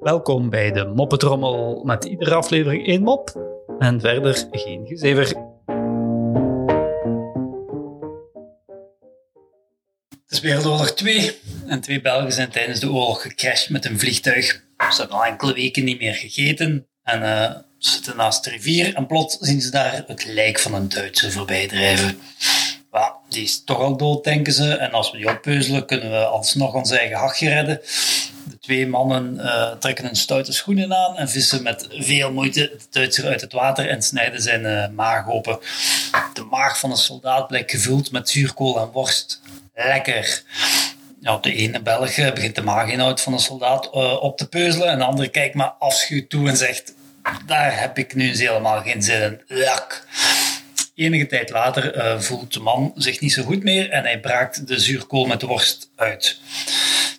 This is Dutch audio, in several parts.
Welkom bij de Moppetrommel met iedere aflevering één mop en verder geen gezever. Het is Wereldoorlog 2 en twee Belgen zijn tijdens de oorlog gecrashed met een vliegtuig. Ze hebben al enkele weken niet meer gegeten en uh, ze zitten naast de rivier en plots zien ze daar het lijk van een Duitser voorbij drijven. Well, die is toch al dood, denken ze. En als we die oppeuzelen, kunnen we alsnog ons eigen hachje redden. De twee mannen uh, trekken hun stoute schoenen aan en vissen met veel moeite de Duitser uit het water en snijden zijn uh, maag open. De maag van een soldaat blijkt gevuld met zuurkool en worst. Lekker. Ja, de ene Belg begint de maaginhoud van een soldaat op te peuzelen en de andere kijkt me afschuwd toe en zegt daar heb ik nu helemaal geen zin in. Lak. Enige tijd later uh, voelt de man zich niet zo goed meer en hij braakt de zuurkool met de worst uit.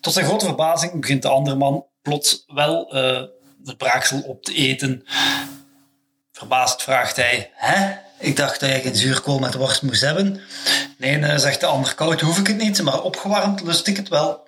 Tot zijn grote verbazing begint de andere man plots wel uh, het braaksel op te eten. Verbaasd vraagt hij: Hè? Ik dacht dat je geen zuurkool met worst moest hebben. Nee, uh, zegt de ander, koud hoef ik het niet, maar opgewarmd lust ik het wel.